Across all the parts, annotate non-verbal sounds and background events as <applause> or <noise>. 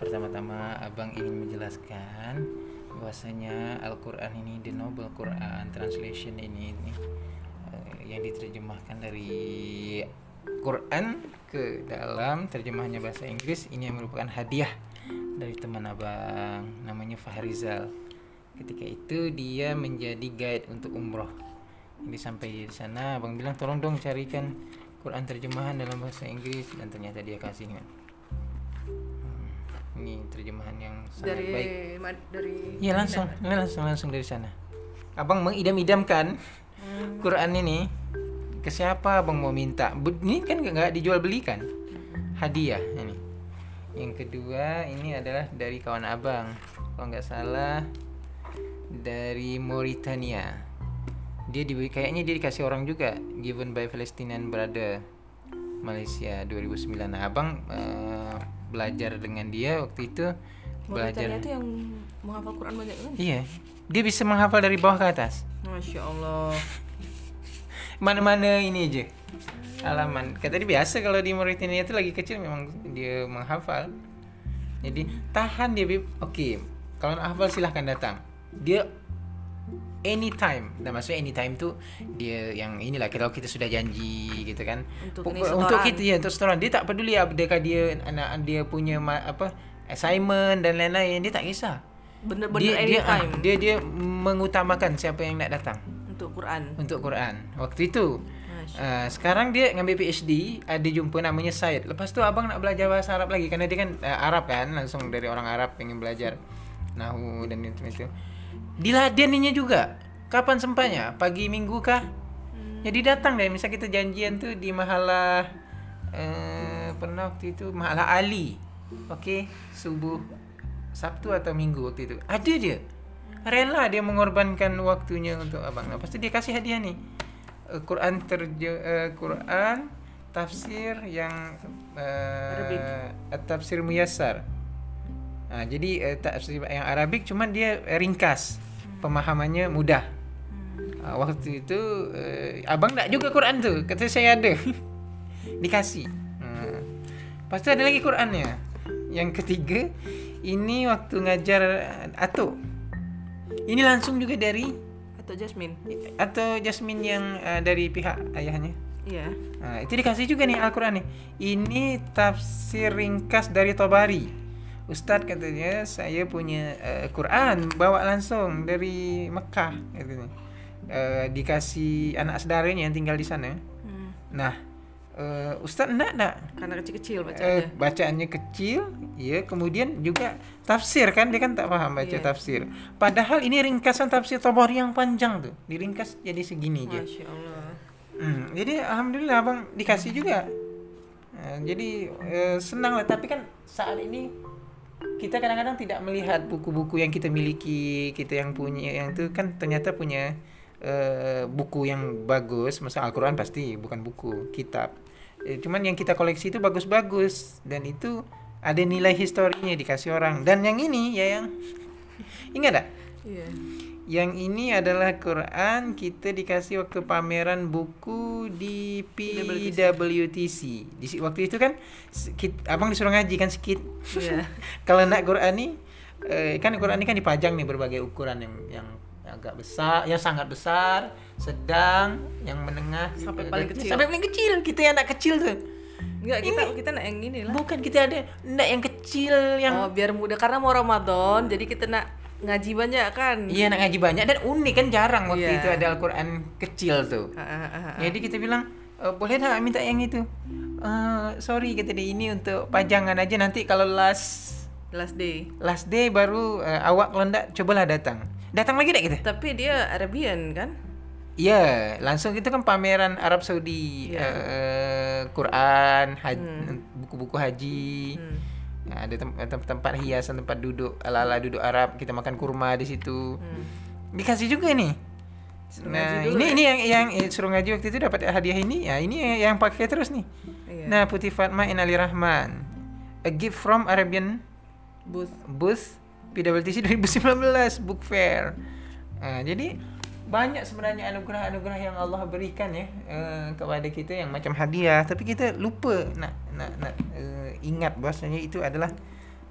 pertama-tama abang ingin menjelaskan bahwasanya Al-Quran ini the Noble Quran translation ini, ini eh, yang diterjemahkan dari Quran ke dalam terjemahannya bahasa Inggris ini yang merupakan hadiah dari teman abang namanya Fahrizal. Ketika itu dia menjadi guide untuk umroh. Ini sampai di sana abang bilang tolong dong carikan Quran terjemahan dalam bahasa Inggris. Dan ternyata dia kasih kan ini terjemahan yang sangat dari baik ma- dari Iya langsung, ini langsung langsung dari sana. Abang mengidam-idamkan Quran ini ke siapa abang mau minta? Ini kan nggak dijual belikan, hadiah ini. Yang kedua ini adalah dari kawan abang, kalau nggak salah dari Mauritania. Dia diberi kayaknya dia dikasih orang juga, given by Palestinian Brother Malaysia 2009. Nah, abang eh, belajar dengan dia waktu itu belajar. Itu yang menghafal Quran banyak kan? Iya, dia bisa menghafal dari bawah ke atas. Masya Allah. <laughs> Mana-mana ini aja. Halaman. Kata dia biasa kalau di Mauritania itu lagi kecil memang dia menghafal. Jadi tahan dia Bib. Oke, kalau nak hafal silahkan datang. Dia anytime. Dan maksudnya anytime tuh dia yang inilah kalau kita sudah janji gitu kan. Untuk ini untuk kita ya untuk setoran. Dia tak peduli apakah dia anak dia punya apa assignment dan lain-lain dia tak kisah. Bener-bener Dia dia, ah, anytime dia dia mengutamakan siapa yang nak datang untuk Quran. untuk Quran. Waktu itu. Uh, sekarang dia ngambil PhD ada jumpa namanya Said lepas tu abang nak belajar bahasa Arab lagi karena dia kan uh, Arab kan langsung dari orang Arab pengen belajar nahu dan itu itu diladianinya juga. Kapan sempatnya? Pagi minggu kah? Jadi datang deh misal kita janjian tuh di mahala uh, pernah waktu itu mahala Ali. Okey subuh Sabtu atau Minggu waktu itu. Ada dia. Rela dia mengorbankan waktunya untuk abang. Nah, pasti dia kasih hadiah nih. Eh, Quran terje eh, Quran tafsir yang uh, tafsir muyassar. Nah, jadi eh, tafsir yang Arabik cuman dia eh, ringkas pemahamannya mudah Ah, waktu itu eh, abang nak juga Quran tu kata saya ada <laughs> dikasih hmm. Lepas tu ada lagi Qurannya yang ketiga ini waktu ngajar Atuk ini langsung juga dari Atau Jasmine. atau Jasmine yang uh, dari pihak ayahnya. Iya. Nah, itu dikasih juga nih Al-Quran nih. Ini tafsir ringkas dari Tabari. Ustadz katanya saya punya uh, Quran bawa langsung dari Mekah katanya. Uh, dikasih anak saudaranya yang tinggal di sana. Hmm. Nah, uh, Ustadz enggak enggak Karena kecil-kecil Eh, bacanya. bacaannya kecil, ya. Kemudian juga tafsir kan dia kan tak paham baca Iya. tafsir. Padahal ini ringkasan tafsir Tabari yang panjang tuh, diringkas jadi segini aja. Masya Allah. Hmm, jadi alhamdulillah abang dikasih juga. Nah, jadi eh, senang lah. Tapi kan saat ini kita kadang-kadang tidak melihat buku-buku yang kita miliki, kita yang punya yang itu kan ternyata punya eh, buku yang bagus. Masa Al-Quran pasti bukan buku, kitab. Eh, cuman yang kita koleksi itu bagus-bagus dan itu ada nilai historinya dikasih orang. Dan yang ini ya yang <laughs> ingat tak? Iya. Yang ini adalah Quran kita dikasih waktu pameran buku di PWTC. Di waktu itu kan sekit, abang disuruh ngaji kan sedikit. Iya. <laughs> Kalau nak Quran ni eh, kan Quran ni kan dipajang nih berbagai ukuran yang yang agak besar, yang sangat besar, sedang, yang menengah, Sampai paling kecil. Sampai paling kecil. Kita yang anak kecil tuh. Enggak, kita kita nak yang ini lah. Bukan kita ada nak yang kecil yang Oh, biar mudah karena mau Ramadan, jadi kita nak ngaji banyak kan. Iya nak ngaji banyak dan unik kan jarang waktu Iya. itu ada Al-Quran kecil tuh. Ha, ha, ha, ha. Jadi kita bilang "E, boleh tak minta yang itu? "Eh, sorry kata dia ini untuk pajangan aja nanti kalau last Last day. last day baru eh, awak kalau enggak cobalah datang. Datang lagi tak kita? Tapi dia Arabian kan? Ya, langsung itu kan pameran Arab Saudi Iya. eh, Quran, haj- buku-buku haji. Hmm. Nah, ada tem- tem- tempat hiasan, tempat duduk ala-ala duduk Arab, kita makan kurma di situ. Hmm. Dikasih juga nih. Suruh nah, ini ya? ini yang yang eh, suruh ngaji waktu itu dapat hadiah ini. Ya, ini yang, yang pakai terus nih. Iya. Nah, Putih Fatma Inali Rahman. A gift from Arabian Booth. Booth PWTC 2019 Book Fair. Nah, jadi banyak sebenarnya anugerah-anugerah yang Allah berikan ya uh, kepada kita yang macam hadiah tapi kita lupa nak nak nak uh, ingat bahasanya itu adalah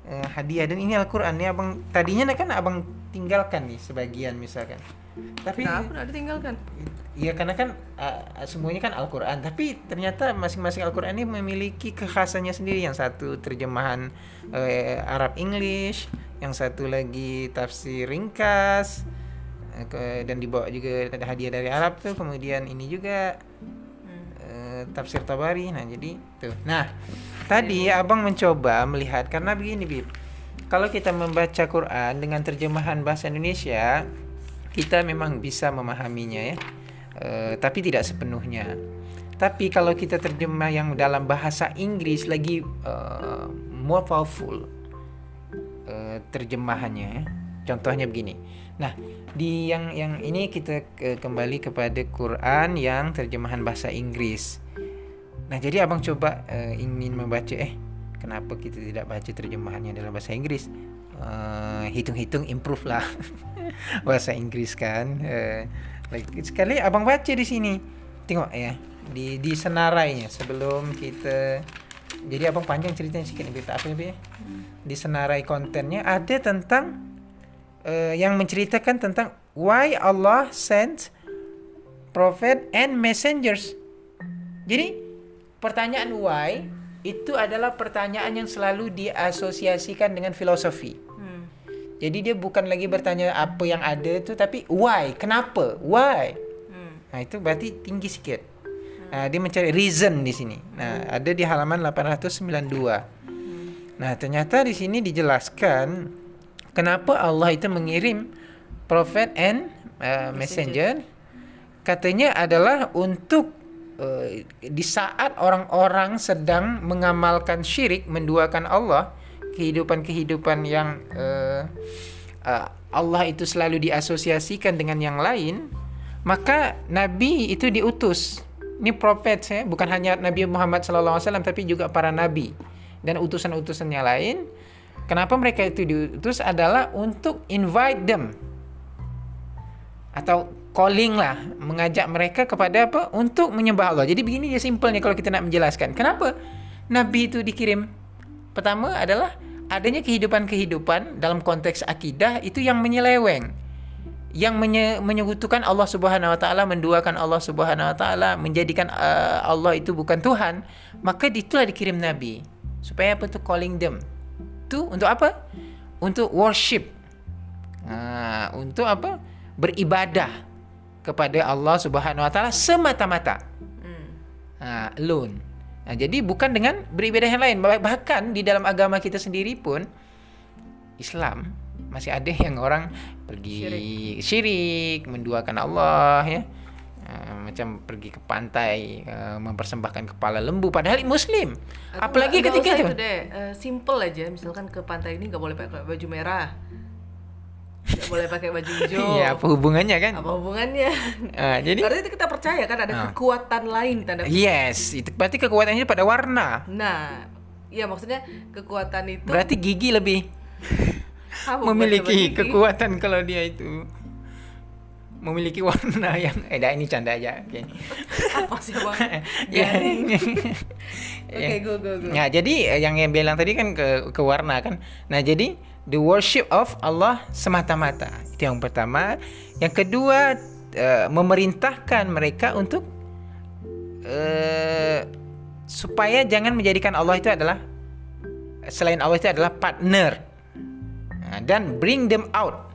eh, hadiah dan ini Al-Qur'an nih Abang tadinya kan Abang tinggalkan nih sebagian misalkan. Tapi Nah, aku udah ditinggalkan. Iya karena kan uh, semuanya kan Al-Quran Tapi ternyata masing-masing Al-Quran ini memiliki kekhasannya sendiri Yang satu terjemahan uh, Arab English Yang satu lagi tafsir ringkas uh, ke- Dan dibawa juga ada hadiah dari Arab tuh Kemudian ini juga uh, tafsir Tabari. Nah jadi tuh. Nah tadi abang mencoba melihat Karena begini Bib. Kalau kita membaca Quran dengan terjemahan bahasa Indonesia kita memang bisa memahaminya ya. Eh, tapi tidak sepenuhnya. Tapi kalau kita terjemah yang dalam bahasa Inggris lagi eh, more powerful eh, terjemahannya ya. Contohnya begini nah di yang yang ini kita ke- kembali kepada Quran yang terjemahan bahasa Inggris. Nah jadi abang coba eh, ingin membaca eh kenapa kita tidak baca terjemahannya dalam bahasa Inggris? Eh, hitung-hitung improve lah <laughs> bahasa Inggris kan Eh, like, sekali abang baca di sini. Tengok ya di di senarainya sebelum kita jadi abang panjang ceritanya nih berita apa ya. Di senarai kontennya ada tentang eh, yang menceritakan tentang why Allah sent prophet and messengers jadi pertanyaan why itu adalah pertanyaan yang selalu diasosiasikan dengan filosofi. Hmm. Jadi dia bukan lagi bertanya apa yang ada tu tapi why? Kenapa? Why? Hmm. Nah, itu berarti tinggi sikit. Nah, dia mencari reason di sini. Nah, ada di halaman 892. Nah, ternyata di sini dijelaskan kenapa Allah itu mengirim prophet and uh, messenger. Katanya adalah untuk uh, di saat orang-orang sedang mengamalkan syirik, menduakan Allah, kehidupan-kehidupan yang uh, uh, Allah itu selalu diasosiasikan dengan yang lain, maka nabi itu diutus. Ini prophet ya, bukan hanya Nabi Muhammad SAW tapi juga para nabi dan utusan-utusan yang lain. Kenapa mereka itu diutus adalah untuk invite them atau calling lah mengajak mereka kepada apa untuk menyembah Allah. Jadi begini dia simpelnya kalau kita nak menjelaskan. Kenapa nabi itu dikirim? Pertama adalah adanya kehidupan-kehidupan dalam konteks akidah itu yang menyeleweng. Yang menye, menyekutukan Allah Subhanahu wa taala, menduakan Allah Subhanahu wa taala, menjadikan uh, Allah itu bukan Tuhan, maka itulah dikirim nabi. Supaya apa tu calling them. Tu untuk apa? Untuk worship. Ha, untuk apa? Beribadah kepada Allah Subhanahu wa taala semata-mata. Hmm. Alone. Ha, jadi bukan dengan beribadah yang lain. Bah- Bahkan di dalam agama kita sendiri pun Islam masih ada yang orang pergi syirik, menduakan Allah ya. Macam pergi ke pantai uh, mempersembahkan kepala lembu padahal muslim. Atau Apalagi nggak ketika usah itu. deh, eh, simple aja. Misalkan ke pantai ini nggak boleh pakai baju merah, nggak boleh pakai baju <laughs> hijau. Iya, apa hubungannya kan? Apa hubungannya? Ah, jadi Berarti itu kita percaya kan ada Ah. kekuatan lain tanda. yes, itu berarti kekuatannya pada warna. Nah, iya maksudnya kekuatan itu Berarti gigi lebih memiliki gigi? kekuatan kalau dia itu memiliki warna <laughs> yang eh dah ini canda aja oke apa sih bang? <laughs> <laughs> ya. Oke, go go go. nah jadi eh, yang yang bilang tadi kan ke ke warna kan. Nah jadi the worship of Allah semata-mata. Itu yang pertama. Yang kedua eh, memerintahkan mereka untuk eh, supaya jangan menjadikan Allah itu adalah selain Allah itu adalah partner. Nah, dan bring them out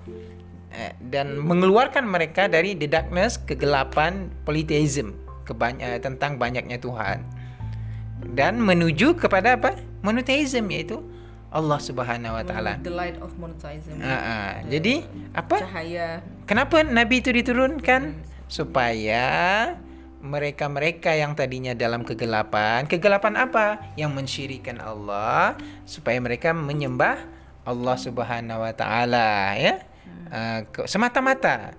dan mengeluarkan mereka dari the darkness kegelapan polytheism kebany- eh, tentang banyaknya Tuhan dan menuju kepada apa monotheism yaitu Allah Subhanahu wa taala. The light of monotheism. Ah, ah. Jadi apa? Cahaya. Kenapa nabi itu diturunkan? Supaya mereka-mereka yang tadinya dalam kegelapan, kegelapan apa? Yang mensyirikan Allah, supaya mereka menyembah Allah Subhanahu wa taala, ya. Uh, semata-mata.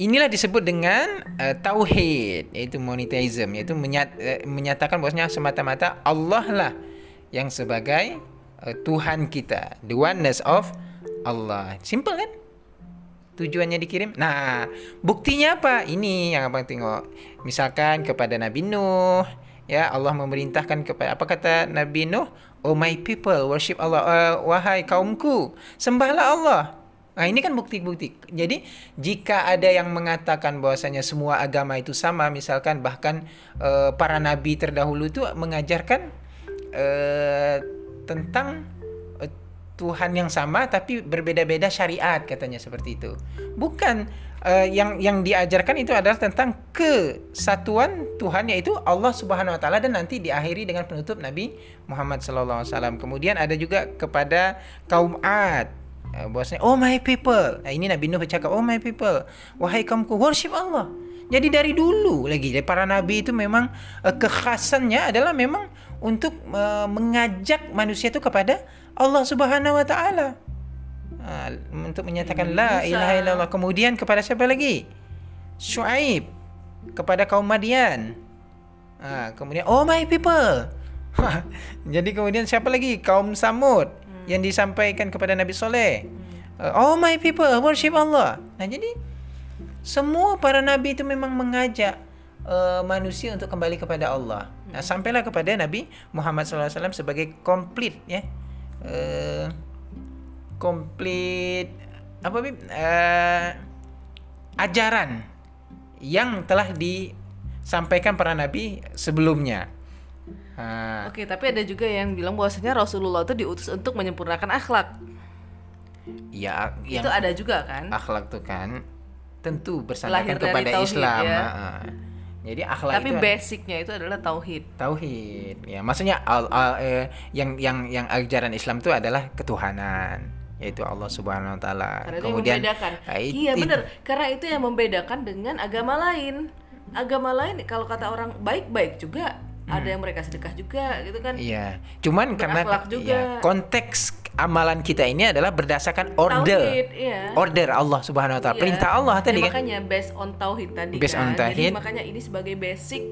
Inilah disebut dengan uh, tauhid, yaitu monotheism, yaitu menyat, uh, menyatakan bahwasanya semata-mata Allah lah yang sebagai uh, Tuhan kita, the oneness of Allah. Simple kan? Tujuannya dikirim. Nah, buktinya apa? Ini yang abang tengok. Misalkan kepada Nabi Nuh, ya Allah memerintahkan kepada apa kata Nabi Nuh? Oh my people, worship Allah. Uh, wahai kaumku, sembahlah Allah. Nah, ini kan bukti-bukti. Jadi, jika ada yang mengatakan bahwasanya semua agama itu sama, misalkan bahkan uh, para nabi terdahulu itu mengajarkan uh, tentang uh, Tuhan yang sama tapi berbeda-beda syariat katanya seperti itu. Bukan uh, yang yang diajarkan itu adalah tentang kesatuan Tuhan yaitu Allah Subhanahu wa taala dan nanti diakhiri dengan penutup Nabi Muhammad sallallahu alaihi wasallam. Kemudian ada juga kepada kaum Ad uh, bahwasanya oh my people. Nah, ini Nabi Nuh bercakap oh my people, wahai kaumku worship Allah. Jadi dari dulu lagi dari para nabi itu memang uh, kekhasannya adalah memang untuk uh, mengajak manusia itu kepada Allah Subhanahu wa taala. Ha, untuk menyatakan la ilaha illallah. Kemudian kepada siapa lagi? Shu'aib kepada kaum Madian. Ha, kemudian oh my people. <laughs> Jadi kemudian siapa lagi? Kaum Samud hmm. yang disampaikan kepada Nabi Soleh. Hmm. oh my people, worship Allah. Nah, jadi semua para nabi itu memang mengajak uh, manusia untuk kembali kepada Allah. Nah, sampailah kepada Nabi Muhammad SAW sebagai komplit ya. Uh, komplit apa uh, ajaran yang telah disampaikan para nabi sebelumnya. Uh, Oke, tapi ada juga yang bilang bahwasanya Rasulullah itu diutus untuk menyempurnakan akhlak. Ya, itu ada juga kan? Akhlak tuh kan tentu bersandarkan kepada tauhid, Islam. Ya. Uh, jadi akhlak Tapi itu basicnya itu adalah tauhid. Tauhid. Ya, maksudnya al, al, eh, yang yang yang ajaran Islam itu adalah ketuhanan yaitu Allah Subhanahu wa taala. Kemudian membedakan. iya benar, karena itu yang membedakan dengan agama lain. Agama lain kalau kata orang baik-baik juga hmm. ada yang mereka sedekah juga gitu kan. Iya. Cuman karena juga. Ya, konteks amalan kita ini adalah berdasarkan order. Tauhid, iya. Order Allah Subhanahu wa taala. Iya. Perintah Allah tadi kan. Makanya based on tauhid tadi based kan. On tauhid. Jadi makanya ini sebagai basic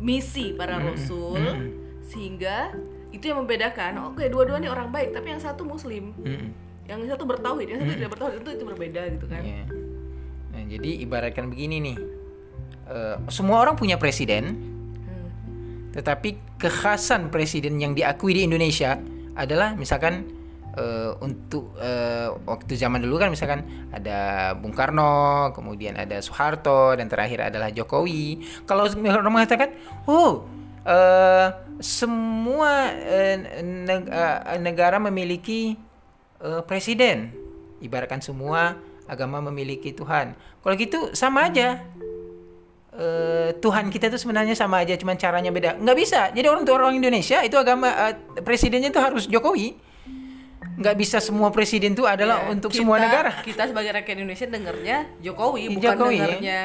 misi para hmm. rasul hmm. sehingga itu yang membedakan. Oke, dua-duanya orang baik, tapi yang satu muslim. Hmm yang satu bertauhid yang satu tidak bertauhid itu itu berbeda gitu kan yeah. nah jadi ibaratkan begini nih uh, semua orang punya presiden hmm. tetapi kekhasan presiden yang diakui di Indonesia adalah misalkan uh, untuk uh, waktu zaman dulu kan misalkan ada Bung Karno, kemudian ada Soeharto dan terakhir adalah Jokowi. Kalau orang mengatakan, oh uh, semua uh, negara memiliki uh, presiden. Ibaratkan semua agama memiliki Tuhan. Kalau gitu sama aja. Uh, Tuhan kita itu sebenarnya sama aja, cuman caranya beda. Nggak bisa. Jadi orang orang Indonesia itu agama uh, presidennya itu harus Jokowi. Nggak bisa semua presiden itu adalah ya, untuk kita, semua negara. Kita sebagai rakyat Indonesia dengernya Jokowi, bukan Jokowi, dengernya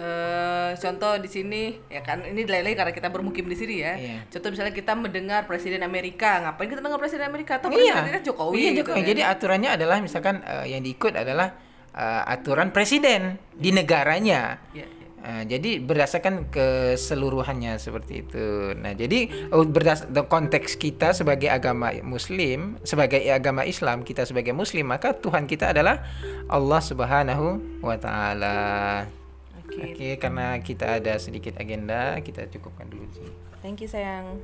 Uh, contoh di sini ya kan ini lele karena kita bermukim di sini ya. Iya. Contoh misalnya kita mendengar presiden Amerika, ngapain kita dengar presiden Amerika? Atau iya. presiden Jokowi. Iya, gitu Jokowi. Kan? Jadi aturannya adalah misalkan uh, yang diikut adalah uh, aturan presiden di negaranya. Iya. Uh, jadi berdasarkan keseluruhannya seperti itu. Nah, jadi berdas konteks kita sebagai agama Muslim, sebagai agama Islam kita sebagai Muslim, maka Tuhan kita adalah Allah Subhanahu wa Ta'ala. Oke, okay, karena kita ada sedikit agenda, kita cukupkan dulu sih. Thank you sayang.